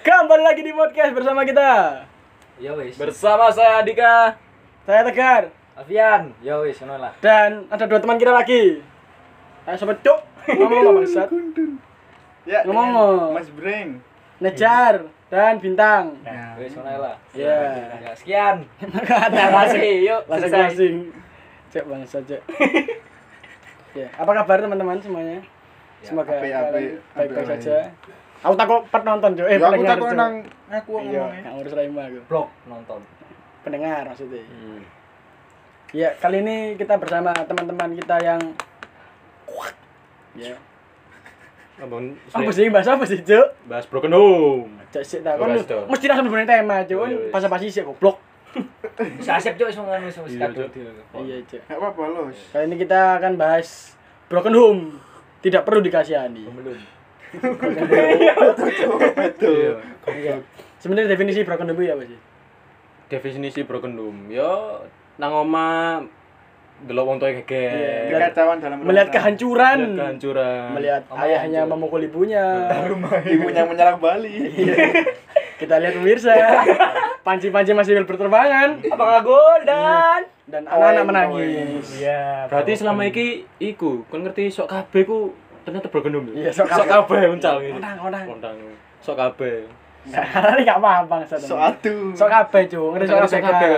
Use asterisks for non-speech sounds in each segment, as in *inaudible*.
Kembali lagi di podcast bersama kita. Ya wis. Bersama saya Dika. Saya Tegar Alfian. Ya wis ngono lah. dan ada dua teman kita lagi. Ayo sobat cuk, ngomong lo bangsat. Ya, Ngomong dengan lo. Mas Breng. Nejar dan Bintang. Ya wis ngono lah. Ya. Ya sekian. Terima kasih. Yuk, selesai. closing. Cek bangsat cek. *laughs* Ya, apa kabar teman-teman semuanya? Semoga ape, kalian baik-baik saja. Aku takut penonton cuk, eh Ya, aku pendengar. takut Cuk. nang aku Iya, ngomongnya. nggak ngurus Raima aku. Blog nonton. Pendengar maksudnya. Ya, kali ini kita bersama teman-teman kita yang Ya. Abang Apa sih bahasa apa sih, Cuk? bahas broken home. Cek sik ta. Kon bahas dong. mesti langsung bener tema, Cuk. Iya, wis. Bahasa basi sik goblok. *laughs* Bisa asep cuk semua ngono wis Iya, kadung. Cuk. Iya, Cuk. Enggak apa-apa, Los. Kali ini kita akan bahas broken home. Tidak perlu dikasihani. Belum. Betul. Iya. Sebenarnya definisi broken home itu apa sih? Definisi broken home. Yo nang oma delok wong tuwa Iya. geger. Kekacauan dalam Melihat kehancuran. Melihat kehancuran. Melihat ayahnya memukul ibunya. tangga. Ibunya menyerang Bali. Kita lihat pemirsa. Panci-panci masih berterbangan Apakah gol dan dan anak-anak menangis. Iya. Berarti selama iki iku kon ngerti sok kabeh ku ternyata home. Iya, sok sok kabeh uncal ngene. Ondang, ondang. Ondang. Sok kabeh. *laughs* Karena ini gak paham bang. So atu. Sok kabeh, Cuk. Ngerti sok Sok kabeh.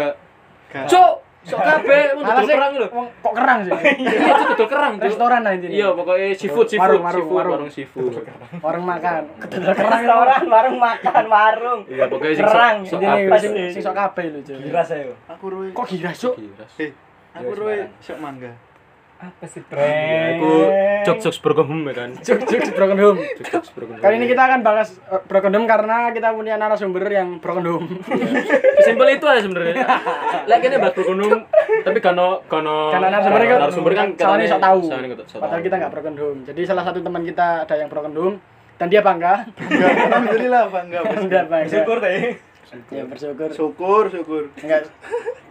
Cuk, sok kabeh dodol sih, kerang lho. wong kok kerang sih? *laughs* Iya, itu dodol kerang. Restoran lah intinya. Iya, pokoknya seafood, seafood, Warung, warung, seafood, warung. warung seafood. Warung makan. Kedel kerang. restoran warung makan warung. Iya, pokoknya sing Kerang, sok- sok kabeh. sing sok kabeh lho, Cuk. Kira saya. Aku roe. Kok giras, Cuk? Giras. Eh, aku sembarang. sok mangga. Apa sih Ya, aku jokes-jokes broken home ya kan. *laughs* Cuk, cuk, broken home. Jokes-jokes broken home. Kali ini kita akan bahas eh, broken home karena kita punya narasumber yang broken home. Simpel itu aja sebenarnya. *laughs* Lah kene bahas broken home, tapi kano kano Karena narasumber kan narasumber kan soalnya sok tahu. Padahal kita nggak broken home. Jadi salah satu teman kita ada yang broken home dan dia bangga. Alhamdulillah bangga. Enggak bangga. Syukur deh. Ya bersyukur. Syukur, syukur. Enggak.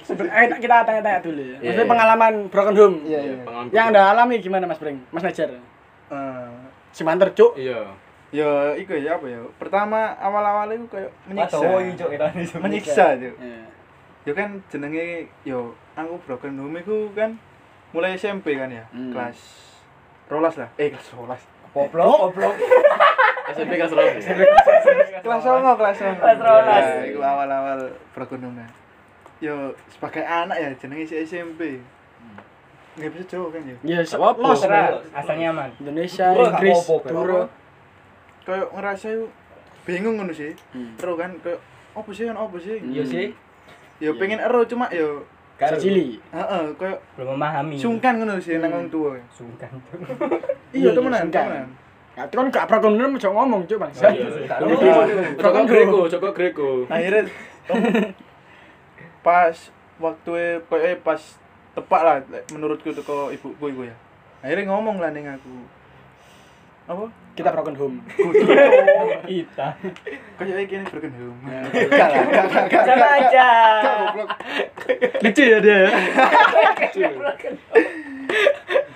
Sebe- eh, kita tanya-tanya dulu ya. Maksudnya iya. pengalaman broken home. Iya, iya. Pengalaman Yang Anda alami gimana Mas Breng? Mas Najar. Eh, Si Manter, Cuk. Iya. ya iku ya apa ya? Pertama awal-awal itu kayak menyiksa. Waduh, cuk kita ini. Menyiksa, Cuk. Iya. Ya kan jenenge yo aku broken home iku kan mulai SMP kan ya. Hmm. Kelas rolas lah. Eh, kelas rolas. Goblok, goblok. *laughs* SMP kelas berapa? kelas songo kelas songo Kelas rolas. Ya, iku awal-awal bergunungan yo sebagai anak ya jenenge si SMP nggak bisa jauh kan ya Ya, Terserah, Bro. asal nyaman. Indonesia, Inggris. Turo. kayak ngerasa yuk bingung ngono sih Hmm. terus kan kayak apa sih kan apa sih Iya sih. yo Iya. pengen ero cuma yo Karo. Sicili. heeh kayak Belum memahami. sungkan ngono sih nang Hmm. wong tua Sungkan. iya Iya, temenan temenan Ya, itu kan gak broken home, cok ngomong, Cuk, Bang. Oh, iya. Cokok Greko, cokok Greko. akhirnya pas waktu kayak pas tepat lah menurutku tuh kok ibuku ibu ya akhirnya ngomong lah ning aku apa Kita broken home. Kita. kayak gini broken home Ya. Gak lah, *laughs* gak, gak, gak, Sama aja. Lucu ya dia. *laughs*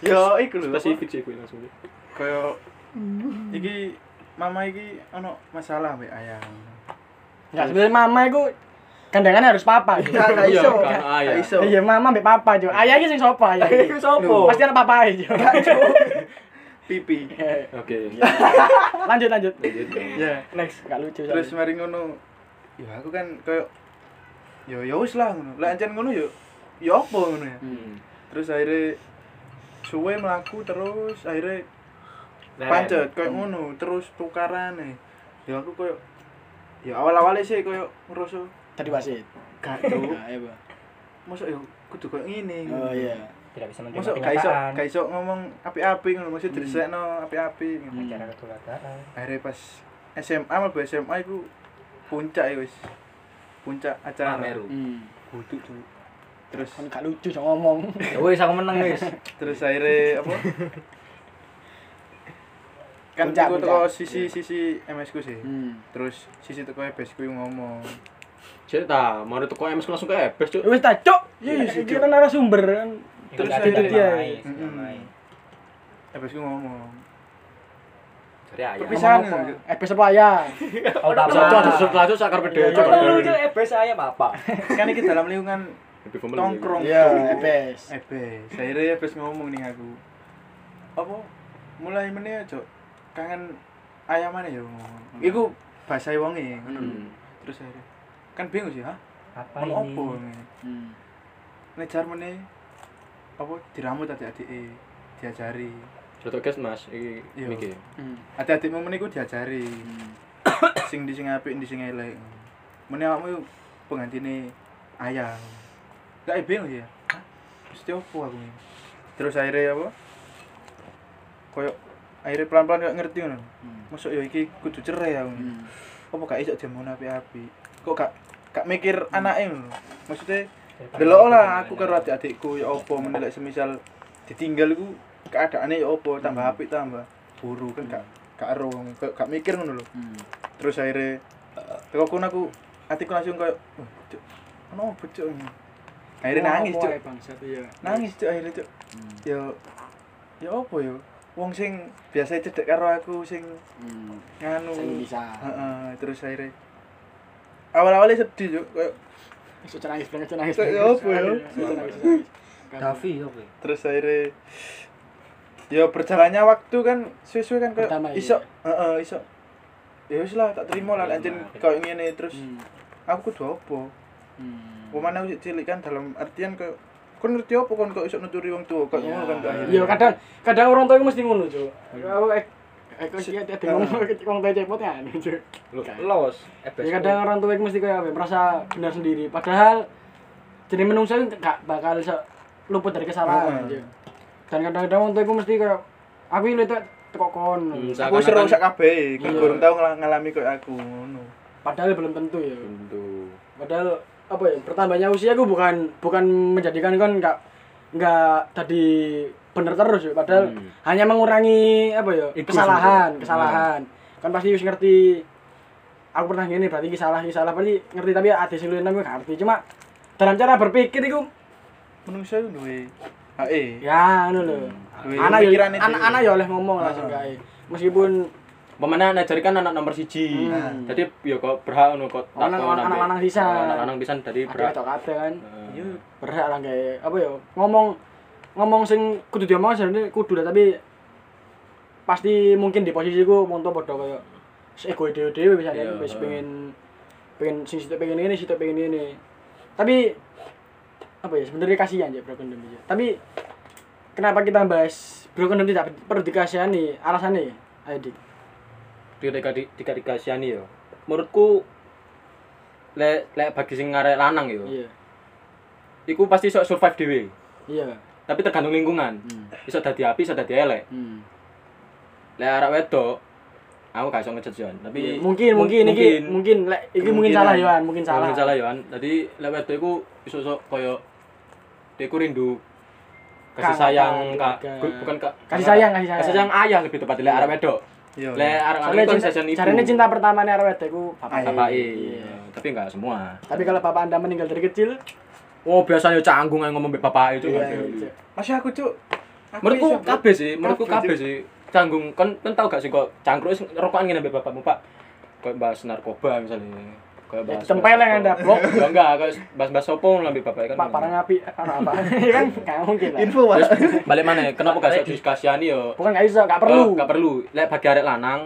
yo iku lho Spesifik sih gue langsung. kayak iki mama iki ono masalah mbek ayah Enggak sebenarnya mama itu gandengannya harus papa. Cuk. gak gak Iya, iso kan, gak ayah. gak iso Iya, mama mbek papa, Cuk. Ayah iki sing sapa ayah? iki? Iku sopo? Pasti anak papa Cuk. *laughs* pipi Oke. Lanjut, lanjut. Lanjut. ya Next, gak lucu. terus mari ngono ya aku kan kayak yo ya wis lah ngono lah ancen ngono yo yo apa ngono ya Hmm. terus akhirnya suwe melaku terus akhirnya. Pancet kayak ngono terus tukaran nih ya aku kayak ya awal awalnya sih kayak ngerasa Tadi wasit. gak *laughs* tuh masa ya kudu kayak gini Oh iya. Tidak bisa menerima gak iso kenyataan. gak iso ngomong api-api ngono mesti Hmm. diresekno api-api gitu. Hmm. Acara ketulataan. akhirnya pas SMA malah SMA iku puncak ya wis puncak acara Pameru. Hmm. kudu tuh terus Kan gak lucu sok ngomong. Ya wis aku menang wis. *laughs* terus akhirnya apa *laughs* kan aku teko sisi sisi MS ku sih Hmm. terus sisi teko EBS ku ngomong Cerita, mau itu kok MS langsung ke EBS, Cuk. Wis ta, Cuk. Iya, Iya, sih, iki Cuk. kan narasumber kan. Terus ada dia-. EBS ku ngomong Dari ayah. Perpisahan. Ngomong apa? Ya? Oh, Cocok cocok cocok sakar beda tuh eh saya apa? Kan iki dalam lingkungan nongkrong. Iya, Cuk. ebes. Ebes. Akhirnya Ebes ngomong nih aku. Apa? Mulai meneh aja kangen ayam mana ya ngomong. Iku bahasa wonge ngono. Hmm. Terus akhirnya kan bingung sih, ha? Apa ini? opo? Hmm. Ngejar meneh apa diramu adik-adik diajari. Cocok guys Mas, iki Iya. iki. Hmm. Adik-adikmu meneh iku diajari. Hmm. *coughs* sing di sing apik, di sing elek. Meneh awakmu penggantine ayah. Gak bingung ya. Hah? Mesti opo aku ini? Terus akhirnya apa? Koyo akhirnya pelan-pelan gak ngerti. Hmm. Masuk ya iki kudu cerai aku. Hmm. Apa gak iso jamun api-api? Kok gak gak mikir anake ngono. Maksudnya delok lah aku karo adik-adikku ya opo menilai semisal ditinggal iku keadaannya ya opo tambah Hmm. apik tambah buru kan gak gak ero gak, mikir ngono lho. Hmm. terus akhirnya teko kono aku hatiku langsung kayak wah cuk ono cuk ini akhirnya nangis cuk bangsat iya. nangis cuk akhirnya cuk Hmm. ya ya apa ya wong sing biasa cedek karo aku sing Hmm. nganu Sing bisa. Heeh, terus akhirnya awal-awalnya sedih cuk kayak Iso nangis banget, nangis. Ya iso nangis. Davi ya? terus akhirnya ya berjalannya waktu kan sesuai kan kayak iya. iso heeh iso ya wis lah tak terima lah anjen kayak ngene terus Hmm. aku kudu apa Hmm. Pemana aku cilik kan dalam artian ke kon ngerti apa kon kok iso nuturi wong tua kok ngono kan. Iya, kadang kadang orang tua itu mesti ngono, Cuk. Aku ek ek kok iki ada ngomong wong tua cepot ya, Cuk. Los. Eh Ya kadang orang tua itu mesti kayak apa, merasa benar sendiri. Padahal jadi menungso itu gak bakal luput dari kesalahan. Dan kadang-kadang orang tua itu mesti kayak aku ini tuh teko kon. Hmm, Aku seru sak kabeh, kan Iya. tau ngala- ngalami kayak aku ngono. Padahal belum tentu ya. Tentu. Padahal apa ya bertambahnya usia aku bukan bukan menjadikan kon nggak nggak tadi bener terus ya padahal Hmm. hanya mengurangi apa ya kesalahan kesalahan. Kan pasti harus ngerti aku pernah gini berarti ini salah ini salah. Pasti ngerti tapi ada luwih nang gue ngerti. Cuma dalam cara berpikir itu Menungso iku duwe HE. ya anu lho. Duwe anak ya pikiran itu. anak anak ya oleh ngomong langsung Ah. kae meskipun Pemana ngajari kan anak nomor siji. Hmm. Jadi ya kok berhak ngono kok Anak- takon anak lanang sisan. Anak lanang pisan dari berhak. atau kata kan. Iya. berhak lah kayak apa ya ngomong ngomong sing kudu diomong sebenarnya kudu lah tapi pasti mungkin di posisiku monto podo kayak ego dewe dewe bisa Iya, wis heeh. pengen pengen sing situ pengen ini situ pengen ini tapi apa ya sebenarnya kasihan ya broken home aja tapi kenapa kita bahas broken home tidak perlu dikasihani alasannya ya ayo di ketika dikasihani yo. Menurutku lek lek bagi sing ngarek lanang yo. iya Iku pasti iso survive dhewe. iya Tapi tergantung lingkungan. hmm. Iso dadi api, iso dadi elek. Hmm. Lek arek wedok aku gak iso ngejudge tapi Iya, mungkin mungkin mung- iki mungkin lek iki mungkin Kemungkinan. salah Yohan mungkin salah Mungkin salah Yohan. Jadi lek wedok iku iso iso koyo dia ku rindu kasih sayang kak bukan kak kasih sayang kasih sayang kasih sayang ayah lebih tepat lek arek wedok Iya. lek arek Soalnya lanang kan cinta, ibu cinta pertamanya arwah itu bapak. Bapak Iya. tapi enggak semua Tapi kalau bapak anda meninggal dari kecil, oh biasanya canggung ngomong mbek bapak itu iya, iya. Masih aku cuk. Menurutku kabeh sih menurutku Kabeh, sih canggung kan kan tau gak sih kok cangkruk rokokan ngene mbek bapakmu pak kayak bahas narkoba misalnya kayak Ya, bahas ditempeleng Anda, *laughs* blok. ya enggak kayak bahas-bahas sopo lah mbek bapak kan Pak parang api, *laughs* parang apa? *laughs* kan nggak mungkin lah. Info. Terus balik mana kenapa gak iso dikasihani yo Bukan nggak bisa, nggak perlu. Oh, nggak perlu. Lek bagi arek lanang,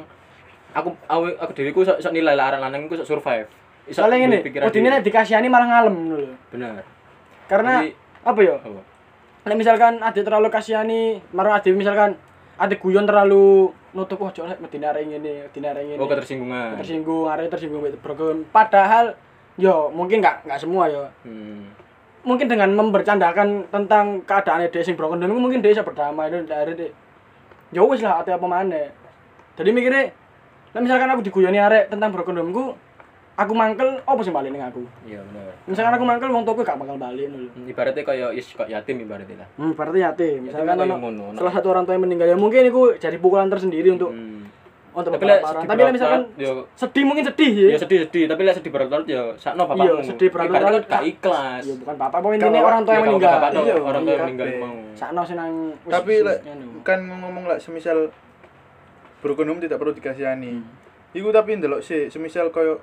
aku aku, aku diriku sok sok nilai lah arek lanang iku sok survive. Iso Soalnya ini, oh ini dhewe. dikasihani malah ngalem dulu. bener. Karena Jadi, apa ya? apa? Nek misalkan ada terlalu kasihani, marang ada misalkan ada guyon terlalu nutup wah cok medine arek ngene, medine arek ngene. Oh ketersinggungan. tersinggung, arek tersinggung itu broken. Padahal yo mungkin nggak nggak semua yo. Hmm. mungkin dengan membercandakan tentang keadaan dia sing broken down mungkin dia bisa berdamai dan dari dia ya wis lah atau apa mana jadi mikirnya nah misalkan aku diguyoni arek tentang broken down ku aku mangkel apa sih balik ning aku Iya bener. misalkan aku mangkel wong tuaku gak bakal balik dulu Hmm, Ibaratnya kayak is kok yatim ibaratnya lah. hmm berarti yatim misalkan Yatim ono salah satu orang tua yang meninggal ya mungkin itu jadi pukulan tersendiri untuk Hmm. untuk Tapi sedih tapi lah misalkan yo sedih mungkin sedih ya ya sedih-sedih, tapi lek sedih berat-berat ya sakno bapakmu. Iya, sedih. Ibaratnya kan gak ikhlas. ya bukan bapak pokoknya Kalau- orang tua yang Ya, kalau meninggal bapak Iya, orang tua yang iya, meninggal mau. sakno senang Tapi kan ngomong lah semisal broken home tidak perlu dikasihani. Hmm. Iku tapi ndelok sih, semisal koyo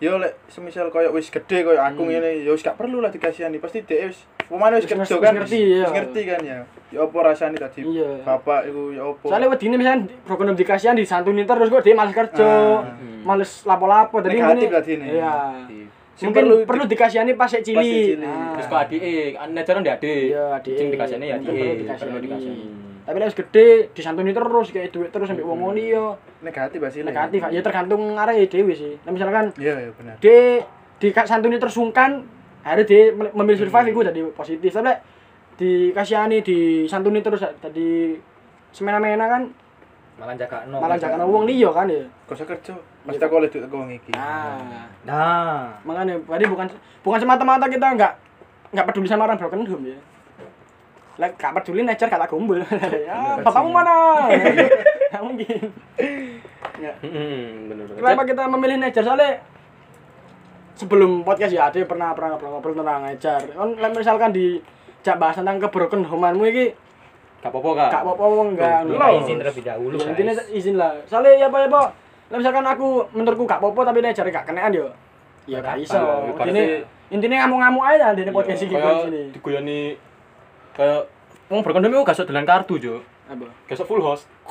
yo lek semisal koyo wis gede koyo aku Hmm. ngene yo wis gak perlu lah dikasihani. Pasti dhek wis pemane wis kerja ngerti- kan. wis ngerti, iya. wis ngerti kan ya. Ya apa rasane tadi Iya. bapak iku ya apa. Soalnya wedine broken home dikasihan disantuni terus kok dia males kerja, Ah. males lapo-lapo. Jadi Negatif ini- berarti ini. Iya. Sing Mungkin perlu perlu, di- dikasihani pas sik cilik. Nah. Terus kok adik, nejaran di adik. Iya, adik. Sing dikasihane ya adik. perlu dikasihani. dikasihani. Tapi lek wis gede disantuni terus kayak duit terus sampai wong ngono yo negatif hasilnya. negatif. Ya tergantung arek dhewe sih. Nah, misalkan Iya, iya benar. dia disantuni tersungkan akhirnya dia mem- memilih survive itu jadi positif tapi dikasihani disantuni terus jadi semena-mena kan Malah jaga no. malah jangan wong liya kan ya usah kerja. Pasti aku oleh duit aku wong iki. nah Nah. makanya berarti bukan bukan semata-mata kita nggak nggak peduli sama orang broken home ya Lek gak peduli nature kata gombol. *laughs* ya, bapakmu mana? *laughs* Nggak mungkin. Nggak. *laughs* Hmm, bener bener. Kenapa kita memilih nature? Soalnya sebelum podcast ya ada pernah pernah ngobrol tentang nature. Kan misalkan di jak bahas tentang kebroken home-anmu iki Gak apa-apa kak. gak apa-apa enggak. Kita izin terlebih dahulu, Ya, intinya izin lah. Soalnya ya apa ya, Pak? Misalkan aku menurutku gak apa-apa tapi nature gak kenaan yo. Ya gak iso. Ya, Intine intine ngamuk-ngamuk aja di podcast iki kayak sini. diguyoni kayak wong berkondom itu gak dolan kartu jo. Apa? Iso full host. *laughs*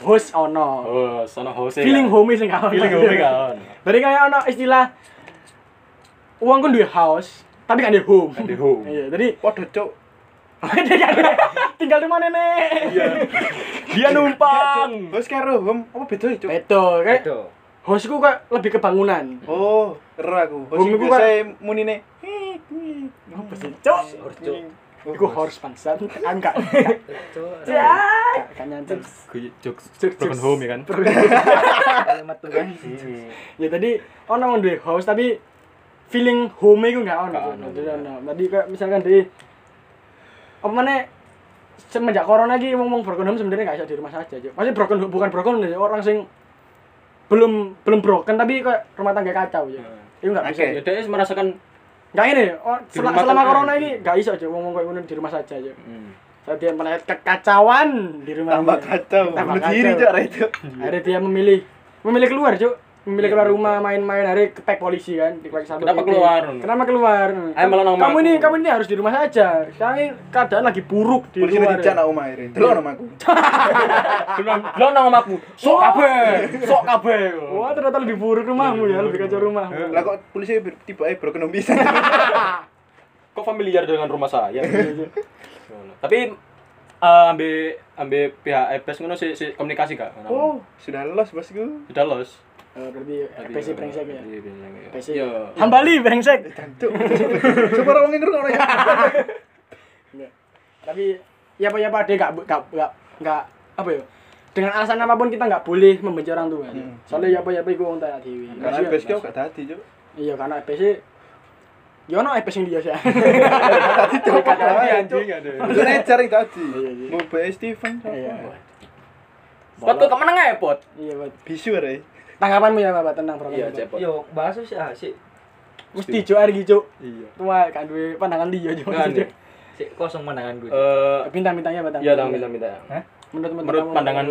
Host ono. Oh, sono host. Feeling homey sing ono. Feeling home kan. *laughs* Berarti kayak ono istilah uang kan duwe house, tapi kan di home. Di home. Iya, jadi Waduh, cuk. *laughs* tinggal di mana nenek? Iya. Dia numpang. Bos karo home apa beda ya, cuk? Betul, kayak Itu. hostku kayak lebih ke bangunan. Oh, ero aku. Iku biasa kan- munine. Apa sih, Cok? Orjo. Iku horse pansan, angka. Ya, kan nyantai. Jokes Jokes, broken home ya kan. Kalimat Tuhan. *laughs* Ya tadi ono yang duwe house tapi feeling home iku gak ono. Jadi. Tadi kayak misalkan di apa mana semenjak corona lagi ngomong broken home sebenarnya gak bisa di rumah saja, Cok. Maksudnya broken bukan broken home orang sing belum belum broken tapi kayak rumah tangga kacau ya. Itu gak bisa. Ya dia merasakan Gak ini, oh, sel- selama corona ini gak iso aja ngomong kayak ngono di rumah saja aja. hmm. Saat dia melihat kekacauan di rumah. Tambah kacau. Tambah diri, kacau. cuk, arek itu. Akhirnya dia memilih memilih keluar, Cuk. Memilih keluar rumah main-main hari kepek polisi kan, di satu Kenapa keluar? Kenapa keluar? Ayo nang kamu omahku. ini kamu ini harus di rumah saja. Sekarang ini keadaan lagi buruk di Polisi luar. dicak nak omah akhirnya. Delok nama aku. Belum belum nang omahku. Sok kabeh. Sok kabeh. Wah, ternyata lebih buruk rumahmu ya, lebih kacau rumahmu. Lah kok polisi tiba ae broken home bisa. *laughs* Kok familiar dengan rumah saya? Tapi eh ambil ambil pihak EBS ngono si, si komunikasi kak. Oh, sudah lolos bosku. sudah los. Eh, berarti PC brengsek ya. Iya, brengsek ya. PC. Iya. Hambali brengsek. Cuk. *laughs* Coba orang ngenger orang ya. Enggak. Tapi ya apa ya apa dia nggak nggak nggak nggak apa ya dengan alasan apa pun kita nggak boleh membenci orang tua. Hmm. Soalnya ya apa ya apa itu orang tua dewi. Karena bes kau gak tadi, cuk. Iya karena EPC Ya ono EPC yang dia sih. *laughs* Tadi cuk. Tadi Tadi anjing ada. Itu necar yang tadi. Mau bae Steven. Iya. Pot kok ke mana nggak ya pot? Iya, buat Bisu arek. Tanggapanmu ya Bapak tentang program Iya, cepot. Yo, bahas sih ah sih. Mesti cuk iki cuk. Iya. Tua kan duwe pandangan dia cuk. Nih. Sik kosong pandangan gue. Eh, Bintang-bintangnya Bapak. iya tang minta minta. Hah? Menurut Menurut pandangan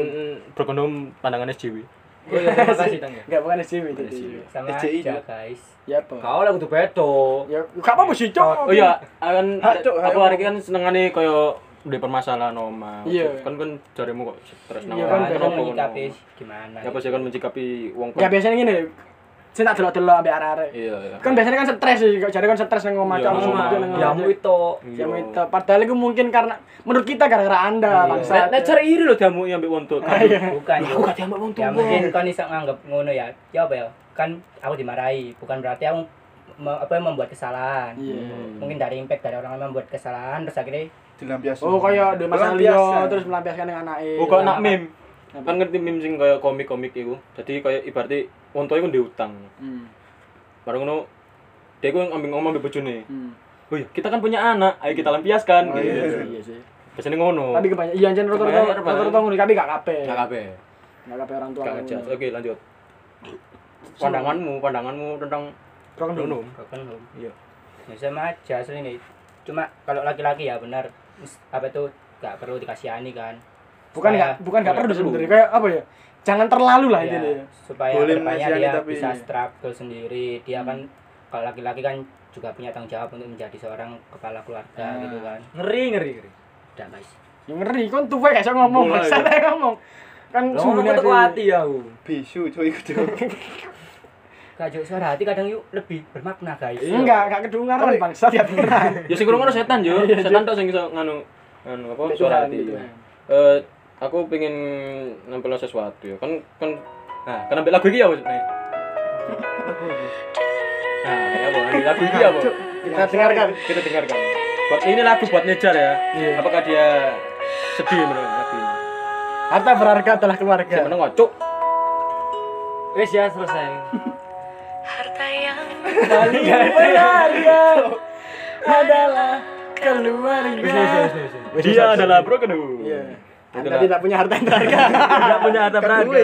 berkondom pandangan SJW. Oh iya, terima kasih Tang. ya. Enggak bukan SJW itu. Sama aja, guys. Ya apa? Kau lah kudu beto. Ya gak apa-apa sih cuk. Oh iya, kan hak aku apa? hari ini kan senengane koyo di permasalahan oma. Iya. Kan kan jarimu kok stres nang Iya, kan, biasa Kenapa cara ngono? menyikapi gimana? Ya pasti kan mencikapi wong Ya biasanya gini. Saya tak delok-delok ambek arek-arek. Iya, iya. Kan biasanya kan stres sih, jare kan stres nang omah Iya, nang Ya mu itu. Ya itu. Padahal itu mungkin karena menurut kita gara-gara Anda Nek bangsa. nek cari iri lho diamu yang mbek wong tuwa. Iya. Bukan. Aku gak diambek wong Ya mungkin kan bisa nganggap ngono ya. Ya apa ya? Kan aku dimarahi, bukan berarti aku apa membuat kesalahan. Iya. Mungkin dari impact dari orang yang membuat kesalahan terus akhirnya Dilampiaskan. Oh kayak di masa. Leo terus melampiaskan dengan anake. Oh, kok nak meme. Apa? Kan ngerti meme sing kaya komik-komik iku. Jadi kaya ibaratnya tuwa iku diutang. Hmm. Bareng ngono dia iku ngambil ngomong mbek bojone. Hmm. Oh iya, kita kan punya anak, ayo kita lampiaskan. Oh, iya, gitu. sih, iya sih. Biasanya ngono. Tapi kebanyakan iya jan rata-rata Kebanyakan, rata-rata ngono tapi gak kabeh. Gak kabeh. Gak kabeh orang tua. Gak. Oke, lanjut. Pandanganmu, pandanganmu tentang broken home. Iya. Ya sama aja nih. Cuma kalau laki-laki ya benar apa itu gak perlu dikasihani kan. bukan Supaya- nggak bukan nggak nggak perlu sebenarnya kayak apa ya jangan terlalu lah Iya, ya. supaya Boleh ke depannya dia tapi bisa ini. struggle sendiri dia kan kalau laki-laki kan juga punya tanggung jawab untuk menjadi seorang kepala keluarga Ah. gitu kan Ngeri ngeri ngeri. udah guys Ya ngeri kan tuh kayak saya ngomong saya ngomong kan ada- hati aku. bisu cuy *laughs* Jo, suara hati kadang yuk lebih bermakna guys enggak enggak kedengaran bangsa *laughs* ya beneran Ya sing ngono setan yo. *laughs* Iya, Setan tok sing iso nganu nganu apa suara hati. gitu. Eh aku pengen nampilno sesuatu ya. Kan kan nah, kan ambil lagu iki ya, Bos. Nek. Nah, ya ambil lagu iki ya, Bos. kita dengarkan Kita dengarkan. Buat ini lagu buat Nejar ya. Iya. Apakah dia sedih menurut lagu ini? harta berharga adalah keluarga Gak meneng cuk. Wes ya selesai. Paling berharga *laughs* adalah keluarga. Dia adalah broken home. iya. Anda tidak punya harta yang berharga. *laughs* Enggak punya harta Kan berharga.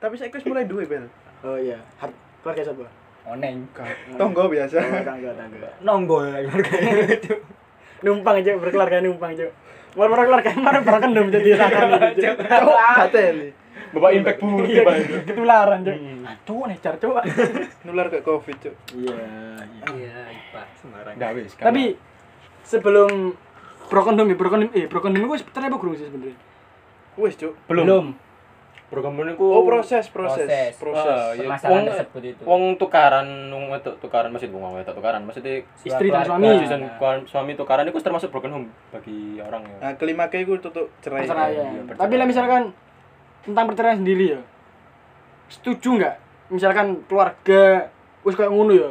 Tapi saya kus mulai duwe bel. Oh iya. Har- keluarga siapa? Oneng tonggo biasa. Oh, tangga tangga Nonggo ya keluarga. Itu. *laughs* numpang aja berkeluarga numpang aja mau berkeluarga? Kemarin berkeluarga jadi rakan Cuk, katel Bapak impact buruk Iya, Pak. ketularan cok cok nih car cok *laughs* nular ke covid cuk iya iya Pak Nggak wis. kan. tapi sebelum broken home ya broken home eh broken home gue cerai apa gurung sih sebenarnya wes cuk belum. belum Broken home niku oh proses proses Proses. proses iya. permasalahan Wong- tersebut itu Wong tukaran wong wedok tukaran masih wong wedok tukaran maksudnya istri dan suami istri dan suami tukaran itu termasuk broken home bagi orang ya. nah kelima ke gue tutup cerai perceraian Iya, perceraian. tapi lah misalkan tentang perceraian sendiri ya. Setuju nggak? Misalkan keluarga wis kayak ngono ya.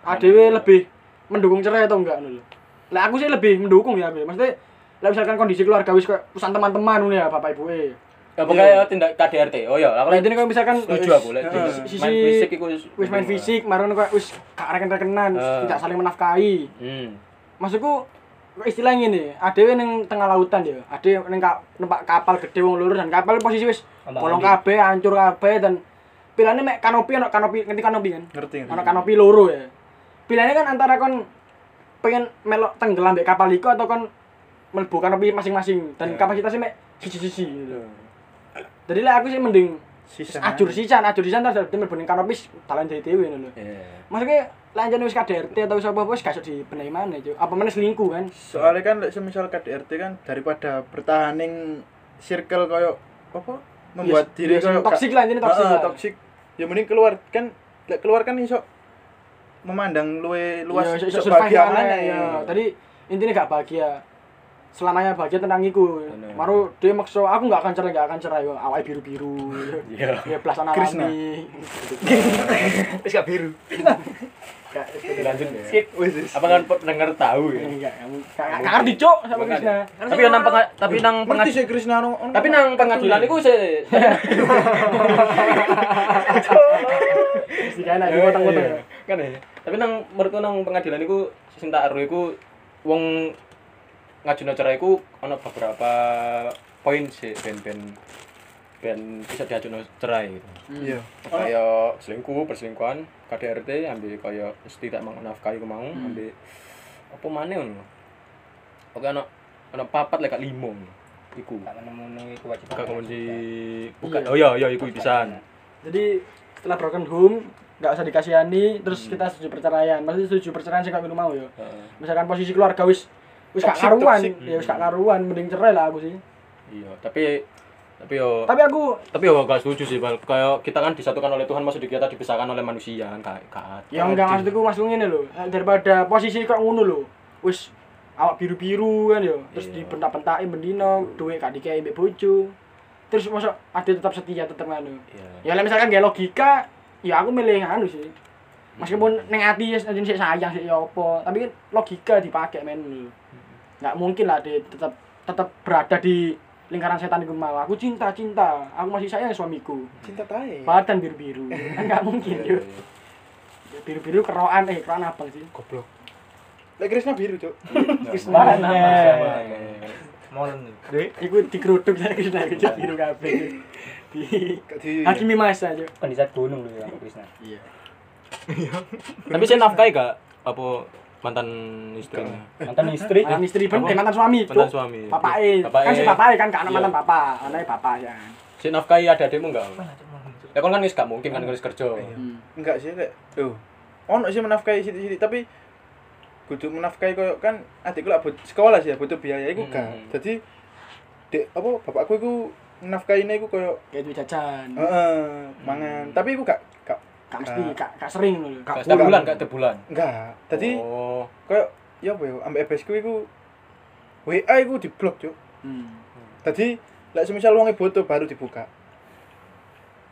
ADW lebih mendukung cerai atau enggak ngono lah aku sih lebih mendukung ya Be. maksudnya lah misalkan kondisi keluarga wis kayak pesan teman-teman ngono ya bapak ibu eh Ya pokoknya tindak KDRT. Oh ya, aku kalau intinya kalau misalkan setuju aku lek main fisik iku wis main fisik marun kok wis gak reken-rekenan Eh. tidak saling menafkahi. Hmm. maksudku kok istilahnya nih adewe ning tengah lautan ya ade ning ka, numpak kapal gede wong loro dan kapal posisi wis bolong kabeh hancur kabeh dan pilihannya mek kanopi ono kanopi ngerti kanopi kan? Ngerti ono kanopi loro ya. Pilihannya kan antara kon pengen melok tenggelam di kapal iku atau kon mlebu kanopi masing-masing dan Ya. kapasitasnya mek siji-siji gitu. jadi lah aku sih mending sisa ajur sisan ajur sisan terus mlebu ning kanopi dalan dhewe ngono lho. Iya. maksudnya lanjut wis KDRT atau wis apa wis gak iso dibenahi mana Cuk. apa mana selingkuh kan soalnya kan lek semisal KDRT kan daripada bertahan ning circle koyo apa membuat Yes, diri yes, koyo toxic lah, ini toxic Heeh, lah. toxic ya mending keluar kan lek keluar kan iso memandang luwe luas Iya, iso- iso bahagia mana ya tadi intinya gak bahagia selamanya bahagia tentang iku Bener. baru dia maksa aku gak akan cerai gak akan cerai kok awal biru biru Iya. ya belasan Krishna. alami *laughs* *laughs* Wis gak biru. Gak- Lanjut ya. skip. Apa kan pendengar tahu ya? enggak kamu gak gak ngerti cok sama Makanya. Krishna Tapi nang penga- tapi nang pengadilan sih Krishna tapi nang pengadilan iku kan ada potong-potong Iya, kan ya. Tapi nang menurutku nang pengadilan iku sing tak ero iku wong ngajuno cerai iku ana beberapa poin sih ben-ben ben bisa diajuno cerai gitu. iya. Kaya selingkuh, perselingkuhan, KDRT ambil kaya mesti tak menafkahi ku mau, ambil apa maneh ngono. Oke ana ana papat lek limo. Iku. gak memenuhi kewajiban Gak kemudian di buka. Iya. Oh iya iya iku pisan. jadi setelah broken home gak usah dikasihani terus kita setuju perceraian maksudnya setuju perceraian sih gak minum mau ya Heeh. misalkan posisi keluarga wis wis gak Toxic, karuan ya wis gak karuan mending cerai lah aku sih Iya, tapi tapi yo tapi aku tapi yo gak setuju sih bal kayak kita kan disatukan oleh Tuhan maksud kita dipisahkan oleh manusia kan kayak kayak Ya enggak maksudku maksudku ngene lho, eh, daripada posisi kok ngono lho. Wis awak biru-biru kan yo, terus Iya. dibentak-bentaki bendino, duit gak dikei mbek bojo. Terus masa ada tetap setia tetap ngono. Iya. Ya lah misalkan gak logika, ya aku milih anu sih. Meskipun ning ati ya sik sayang sik ya apa, tapi kan logika dipakai men lho. Enggak mungkin lah dia tetap tetap berada di lingkaran setan itu mau. Aku cinta, cinta. Aku masih sayang suamiku. cinta tae Badan biru-biru. Kan *laughs* enggak mungkin yo. Biru-biru keroan eh keroan abang sih. goblok lek Krishna biru cuk Mana? Molen. Iku digeruduk ya Krishna iku biru kabeh. Di di Hakimi Masa aja. kan di saat gunung dulu ya Krisna Iya. *laughs* Tapi saya nafkahi gak apa mantan istrinya. Mantan istri. mantan istri ben eh mantan suami Mantan suami. bapake Bapake. kan si bapake kan kan Iya. mantan bapak anaknya bapak ya kan Si nafkahi ada-ademu enggak? Ya kan kan wis gak mungkin kan wis kerja. Hmm. enggak sih lek tuh ono sih menafkahi sithik-sithik tapi kudu menafkahi koyo kan adikku lak sekolah sih ya butuh biaya iku gak Hmm. jadi dek apa bapakku iku menafkahine iku koyo kayak duit jajan heeh mangan tapi iku gak gak gak mesti gak gak sering lho Gak setiap bulan, gak tiap bulan. enggak jadi oh, koyo ya apa ya ambek EBS ku iku WA iku diblok cuk hmm. Tadi lek semisal wong butuh baru dibuka.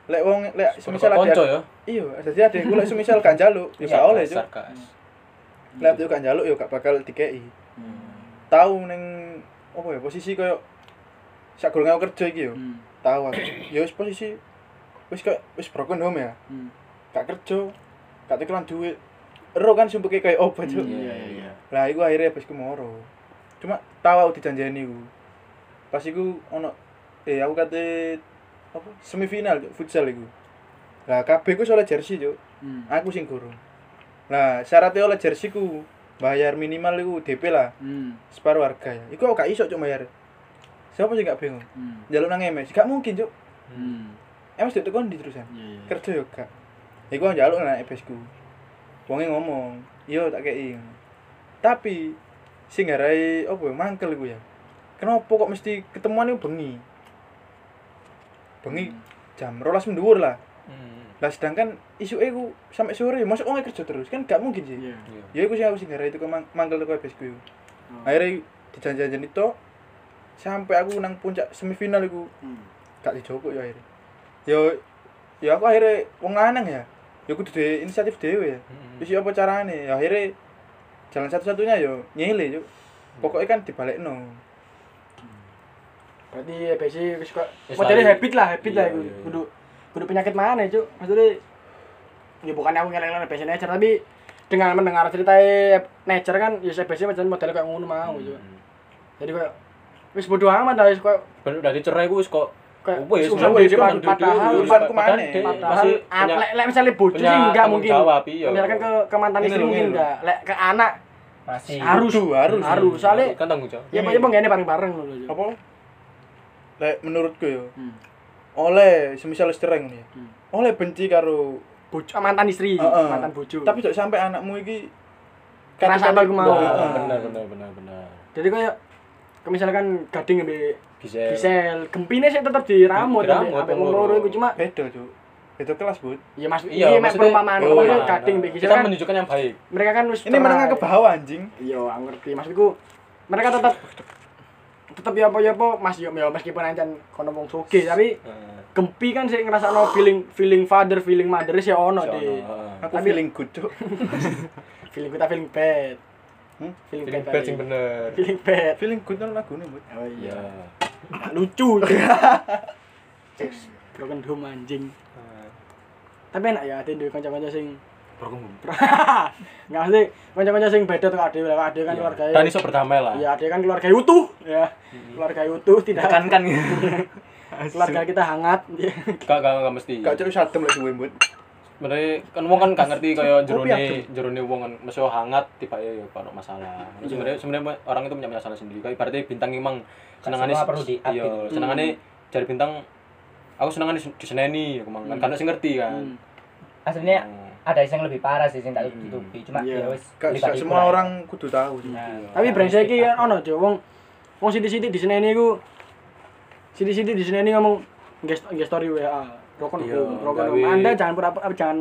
Lek wong lek semisal ada ya. iya, dadi adekku lek semisal gak njaluk, ya gak oleh, Cuk. Dasar, gas. Lek adekku gak njaluk ya gak bakal dikei. Hmm. Tahu ning apa ya posisi koyo sak gurung aku kerja iki yo. Hmm. Tahu aku. Ya wis posisi wis koyo wis broken home ya. Hmm. Gak kerja, gak tukeran duit. Ero kan sumpeke kayak opo, Cuk. Iya, iya, iya. Lah iku akhirnya bosku moro. Cuma tahu aku dijanjeni iku. Pas iku ono eh aku kate apa semifinal Cuk, futsal iku. Lah kabeh ku oleh jersey, Cuk. Hmm. Aku sing gurung. Lah syaratnya oleh jersey ku bayar minimal iku DP lah, Hmm. separuh harga ya. Iku aku gak iso cuk bayar. Siapa sih gak bingung? Hmm. Jaluk nang MS, gak mungkin, Cuk. Hmm. MS itu kon di terusan. Iya, iya. Kerja yo Iku aku njaluk nang MS ku. Wonge ngomong, "Iya tak kei." Tapi sing ngarai apa ya mangkel iku ya. Kenapa kok mesti ketemuan iku bengi? Bengi jam rolas menduwur lah. Hmm. Lah sedangkan isu iku sampai sore, masuk wong kerja terus kan gak mungkin sih. Iya. Iya. Ya iku sing aku sing ngarai itu ke mang- mangkel ke MS ku. iku. Oh. Akhirnya dijanjian itu sampai aku nang puncak semifinal iku Hmm. gak dijoko ya akhirnya. Ya ya aku akhirnya wong lanang ya. Ya kudu dhewe inisiatif dhewe ya. Hmm. Wis ya apa carane? Ya akhirnya jalan satu-satunya yo nyele yo. Pokoknya kan dibalekno. Berarti EBC wis kok lari. habit lah, habit lah Iya, iku. iya, iya. Kudu kudu penyakit mana, Cuk? Maksudnya ya bukan aku ngeleng-ngeleng nature tapi dengan mendengar cerita nature kan ya EBC macam model kayak ngono mau, Cuk. Hmm. Jadi kayak wis bodo amat lah wis Ben udah dicerai ku wis kok kayak susah wis, wis padahal- mana? masih ah, lek lek misalnya bojo punya sih enggak mungkin. Misalkan ke ke mantan istri mungkin enggak. Lek ke anak Masih. harus harus. harus soalnya kan tanggung jawab. ya Ini. apa ya bareng-bareng lho. Apa? Lek menurutku yo Hmm. oleh semisal cerai ngono ya. Hmm. Oleh benci karo Bojo ah, mantan istri, mantan bojo. tapi kok sampai anakmu iki Kerasa apa mau. Benar benar benar benar. jadi kayak ke misalkan gading ambil Gisel. Gisel, gempine sih tetep diramut Diramut, ambek wong wong loro. loro iku cuma beda, Cuk. Beda kelas, Bud. ya mas Iya, iya mek maksudnya- perumpamaan oh, nah. mbek Gisel Kita kan menunjukkan yang baik. mereka kan wis Ini menengah ke bawah anjing. Iya, aku ngerti. Maksudku mereka tetap tetap ya apa ya apa Mas yo ya meskipun ancen kono wong sugih tapi Heeh. gempi kan sih ngrasakno feeling feeling father, feeling mother sih ono heeh. Aku Tapi- feeling good, Cuk. *laughs* Feeling kita feeling bad. Hmm? Feeling, Feeling bad. bad sing bener. Feeling bad. Feeling good kan lagune, Bud. Oh Iya. Iya. Lucu. Broken home anjing. Tapi enak ya ati duwe kanca-kanca sing Broken home. Enggak mesti kanca-kanca sing beda tuh ade, lah ade kan Iya. keluarga. Dan iso berdamai lah. Iya, ade kan keluarga utuh ya. Keluarga utuh tidak Tekankan *laughs* keluarga kita hangat. Gak gak gak mesti. Gak cuk sadem lek suwe, Bud. Sebenarnya kan wong kan gak ngerti kaya jerone jerone wong kan mesti hangat tiba ya ya kalau masalah. Sebenarnya sebenarnya orang itu punya masalah sendiri. Kayak ibaratnya bintang emang senengane perlu di-up iya, gitu. senengane cari bintang aku senengane diseneni aku mang kan karena sing ngerti kan. Hmm. Aslinya Hmm. ada yang lebih parah sih sing tak tutupi. Cuma Iya. ya wis semua orang kudu tahu sih. Nah, Tapi brengsek iki kan ono, Cuk. Wong wong sithik-sithik di seneni iku sithik-sithik di seneni ngomong nge story WA. Broken Iya, home, broken gawe- home. Anda jangan pura apa jangan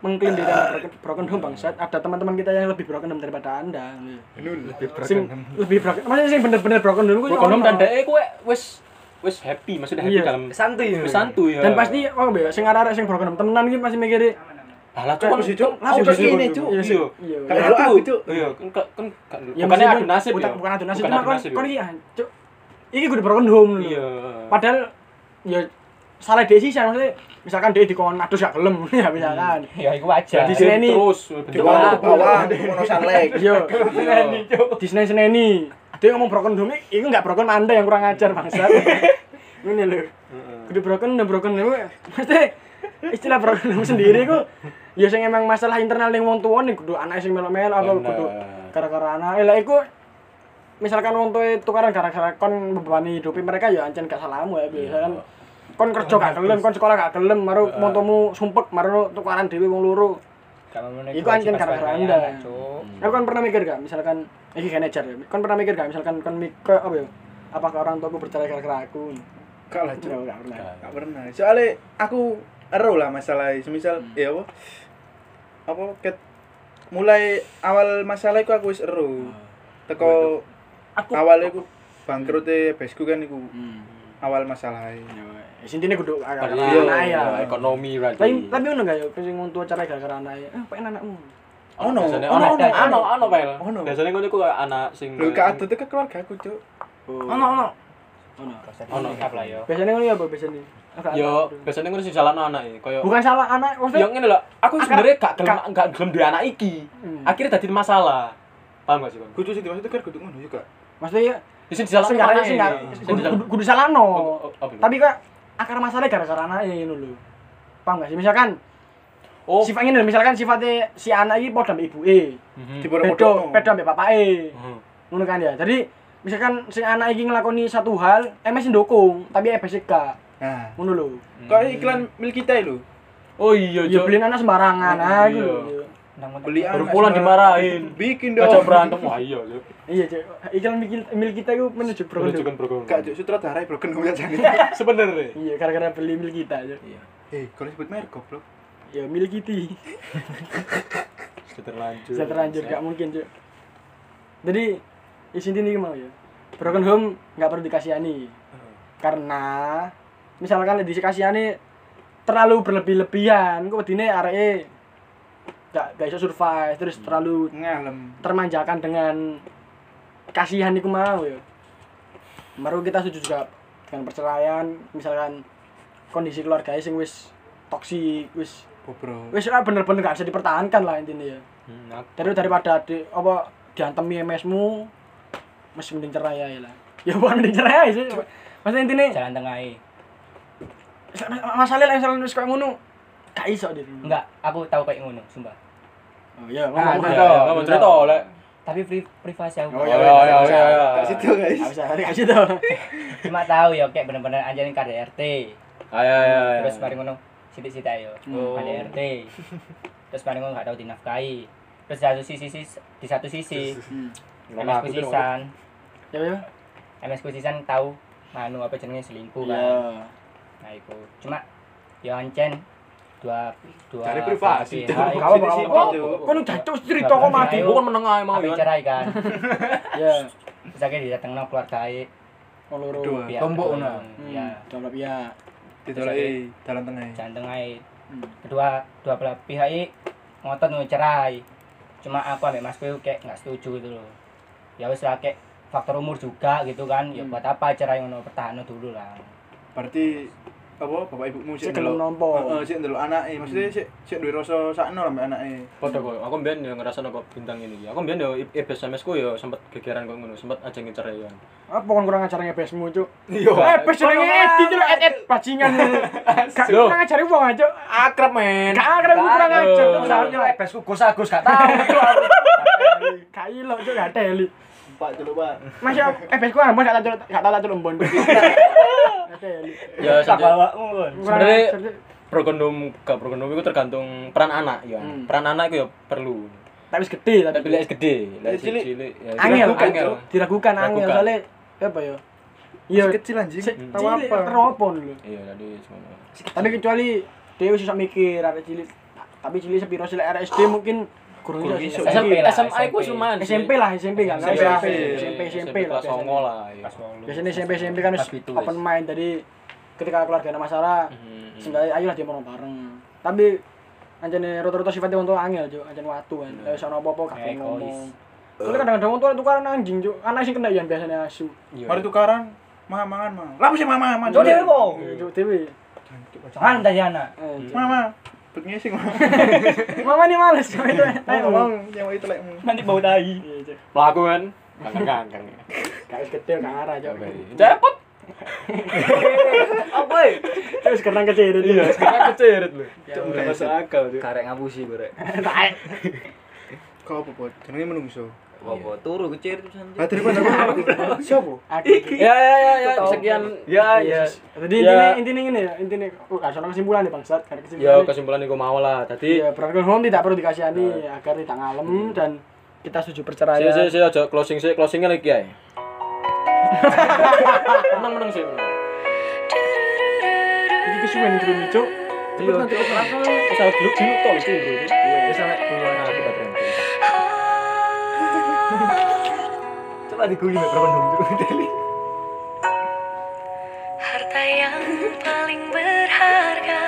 mengklaim diri Anda broken, broken home bangsat. Ada teman-teman kita yang lebih broken home daripada Anda. Lebih Sing lebih broken. Maksudnya sing bener-bener broken home Broken home dan dhek kuwi wis wis happy, maksudnya happy Iya. dalam santuy. wis santuy ya. Dan pasti oh be sing arek-arek sing broken home temenan iki masih mikir Alah cuk, sih, Cuk. langsung sih ini, Cuk. Iya, sih. Iya. Iya. Iya. lu aku, Cuk. Iya, kan kan kan kan- Ya meskipun- adu nasib bukan, ya. bukan adu nasib Bukan cuma kon kon ya. iki cuk iki kudu broken home lho. Iya. Padahal ya salah desi sih maksudnya misalkan dia dikon adus gak gelem *laughs* ya misalkan. Ya iku wajar. Jadi seneni. terus Di bawah mono sunlight. *laughs* Iya. seneni, Di seneni seneni. Dia ngomong broken home itu enggak broken anda yang kurang ajar bangsat. *laughs* Ini lho. Kudu broken dan broken home mesti istilah broken home sendiri ku ya sing emang masalah internal ning wong tuwa nih kudu anak sing melo-melo apa kudu gara-gara anak lah iku misalkan wong tuwa tukaran gara-gara kon membebani hidupi mereka ya ancen gak salahmu ya biasa kan kon kerja gak gelem kon sekolah gak gelem maru wong tuamu sumpek maru tukaran dhewe wong loro Gak Iku anjen gara-gara Anda. anak, Cuk. Aku kan pernah mikir gak, misalkan iki kan ejar ya. Kon pernah mikir gak, misalkan kon mikir apa ya? Apakah orang tuaku bercerai gara-gara aku? Gak lah, Cuk. Enggak pernah. Gak pernah. Soalnya aku ero lah masalah semisal ya apa? Apa ket mulai awal masalah iku aku wis ero. Teko Aku awalnya iku bangkrute besku kan iku Hmm. awal masalah. Ya, sintine kudu gara-gara Iya, anak ya. ekonomi berarti. Tapi tapi ngono gak ya, sing wong tua cerai gara-gara anak ya. Eh, pengen anakmu. Ono, ono, ono, ono, ono, ono, Pel. Ono. Biasanya ngono iku anak sing Lho gak ada ke keluarga aku, Cuk. Ono ono. Ono. Proses Ono. sikap lah yo. Biasanya ngono ya apa biasanya? Agak Yo, biasanya ngono sing salahno anak iki, koyo Bukan salah anak, Yo maksudnya ngene lho, aku sebenarnya gak gelem Kak- gak gelem duwe anak iki. Hmm. Akhirnya dadi masalah. Paham gak sih, Kon? Kudu sing dimaksud kan kudu ngono juga. maksudnya ya Di sini disalahno sing disalahno- kudu- kudu salahno. Oh, oh, oh, Tapi kok akar masalahnya gara-gara anaknya ini lho. Paham gak sih? Misalkan oh, sifatnya lho, misalkan sifatnya si anak ini padha mbek ibuke. Mhm. Bedo, Dipodo-podo. beda mbek bapake. Mhm. Ngono kan ya. Jadi misalkan si anak iki nglakoni satu hal, MS ndukung, tapi EBS gak. Nah, Ngono lho. kok iklan milik kita lho. Oh iya, Ya Cok. beliin anak sembarangan ah Iya. gitu. Beli Baru anak pulang sembarang. dimarahin. Bikin Gak dong. berantem. Wah iya, Cok. Iya, Cuk. Iklan milik, kita itu menuju broken. Menunjukkan program. Gak Cuk, sutradara broken home aja nih. *laughs* Sebenarnya. Iya, gara-gara beli milik kita aja. Eh, kalau sebut merek goblok. Ya milik kita. Sudah terlanjur. Bisa terlanjur gak mungkin, Cuk. Jadi isi ini mau ya. Broken home nggak perlu dikasihani. Karena misalkan dikasihani terlalu berlebih-lebihan, kok wedine areke gak gak iso survive terus terlalu Ngalem. termanjakan dengan kasihan iku mau ya. Baru kita setuju juga dengan perceraian, misalkan kondisi keluarga sing wis toksik, wis Bobrok. wis ora bener-bener gak bisa dipertahankan lah intinya ya. Hmm, Dari daripada di apa diantemi MS-mu masih mending cerai aja lah. *laughs* Ya bukan mending cerai sih. Maksudnya intinya Jalan tengah masalah lah misalnya wis kayak ngono gak iso dia. Enggak, aku tahu kayak ngono, sumpah. Oh iya, Ah, ngomong. Ya, Cerita. ya, kamu cerita oleh. Tapi pri privasi aku. Oh iya, iya, iya, iya. Gak situ, guys. Gak bisa, gak tuh. *laughs* Cuma tahu ya kayak bener-bener anjing KDRT. Ayo, ayo, ayo. Terus mari ngono sithik-sithik ayo. Oh. KDRT. Terus mari ngono gak tahu dinafkahi. Terus di satu sisi di satu sisi Hmm. MS Ngomong tuh, kusisan. Ya ya. MS kusisan tahu manu apa jenenge selingkuh kan. Iya. Nah itu cuma ya ancen dua dua Cari privasi, pihak itu Sini, apa? sini, Cuk. Kau nu jatuh cerita kok mati. Bukan menengah emang Habis ya. cerai kan. *laughs* Ya. Terus akhirnya didatengno keluarga e. Wong loro. Dua. pihak Tombok, nah. Hmm, Ya, Dalam ya. Ditolaki dalam tengah. jalan tengah e. Hmm. kedua dua belah pihak e ngotot mau cerai cuma aku ambek masku kayak nggak setuju gitu loh ya wes lah kayak faktor umur juga gitu kan ya Hmm. buat apa cerai ngono pertahanan dulu lah Berarti apa bapak ibumu Sik ndelok. nampa. Heeh, sik ndelok anake. Maksudnya sik sik duwe rasa sakno lah mbek anake. Padha kok. Aku mbiyen yo ngerasa kok bintang ini. Aku mbiyen yo SMS ku yo sempet gegeran kok ngono, sempet aja ngeceraian. Apa kon kurang ajarnya besmu, Cuk? Iya. Eh, bes jenenge Edi Cuk, et bajingan. *laughs* Gak kurang ajari wong aja. Akrab men. Gak akrab ku kurang ajar. Soalnya lah bes Gus Agus gak tahu. *laughs* Gak ilo, Cuk, gak teli. Pak dulu, Pak. Masih eh besku ambon gak tak gak embon. Gak teli. Ya kon. Kurang Sebenarnya- prokondom gak prokondom itu tergantung peran anak ya. Hmm. Peran anak itu ya perlu. Tapi gede Tapi lek gede, lek Lek cilik, cilik ya Angel, diragukan, angel. Diragukan angel soalnya apa ya? Iya, kecil anjing. sik Tahu apa? teropon lho. Iya, tadi semuanya. Tapi kecuali dia wis iso mikir arek cilik. Tapi cilik sepiro sih arek SD mungkin kurang iso. iso. sih. SMP lah, SMA SMP. ku lumayan sih. SMP lah, SMP kan. SMP, SMP, SMP, SMP, SMP lah. kelas biasanya. 9 lah. iya. Biasanya SMP, SMP kan open mind. Jadi ketika keluarga ada masalah, Hmm, hmm. seenggaknya ayolah dia mau bareng. Tapi anjane rata-rata sifatnya untuk angel, Cuk. Anjane watu kan. Iya. Lah wis ana apa-apa gak Egois. ngomong. Soalnya kadang-kadang tua tukaran anjing, Cuk. Anak sing kena yang biasanya asu. Iya. Mari tukaran. Ma mangan, Ma. Lah sih mama, mama. Cok dhewe kok. Cuk dewe. Jangan tadi anak Eh. Mama. Bet ngising, Ma. *laughs* Mama nih males sama itu. Ayo ngomong yang itu lekmu. nanti bau tai Iya. Pelaku kan. Kangkang kangkang. Wis gede gak arah, Cuk. Cepet. Apa ya? Terus kenang kecil itu. Iya, sekarang keceret lho. Cuk, enggak masuk akal. Karek ngapusi korek. *laughs* Kau apa, Pot? Jenenge menungso. Apa turu kecil pisan. Lah *laughs* daripada aku. Siapa? Aku. Ya ya ya ya, sekian. Ya ya. Jadi Ya. intinya intinya ini ya, intinya oh, ada kesimpulan nih bangsat, gak ada Ya kesimpulan. kesimpulan iku mau lah. Dadi Iya, broken home tidak perlu dikasihani agar tidak ngalem dan kita setuju si perceraian. si si aja closing sih, closingnya lagi ya. *laughs* Menang menang sih. Iki kesuwen iki cuk. Iya, nanti langsung asal dulu dulu tol itu, Harta yang paling berharga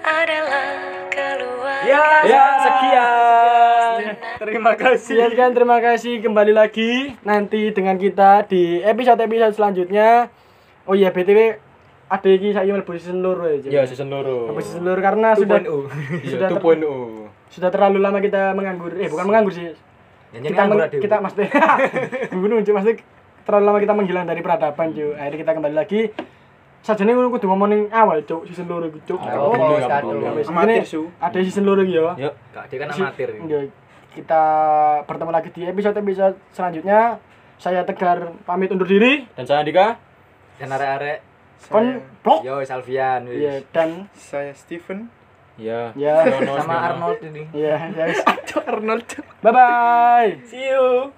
adalah keluarga. Ya, Ya, sekian. Terima kasih. Sekian kan terima kasih kembali lagi nanti dengan kita di episode-episode selanjutnya. Oh iya BTW ada iki saya mlebu season loro ya. Cuk. Ya, season loro. Mlebu season loro karena sudah Iya, sudah ter- 2.0. sudah terlalu lama kita menganggur. Eh bukan menganggur sih. Kita meng- kita maksudnya *laughs* bunuh cuy maksudnya terlalu lama kita menghilang dari peradaban cuy akhirnya kita kembali lagi. Sajane ngono kudu ngomongin awal cuk season loro iki cuk. Oh, ya, Amatir, Su. ada season loro iki ya Yuk. Kak, dia kan amatir. Kita bertemu lagi di episode-episode selanjutnya. Saya Tegar pamit undur diri. Dan saya Andika. Dan arek-arek kon blok. Yo Salvian iya dan Saya Steven. Ya. ya Sama. Arnold ini. ya wis. *laughs* Arnold. bye bye See you.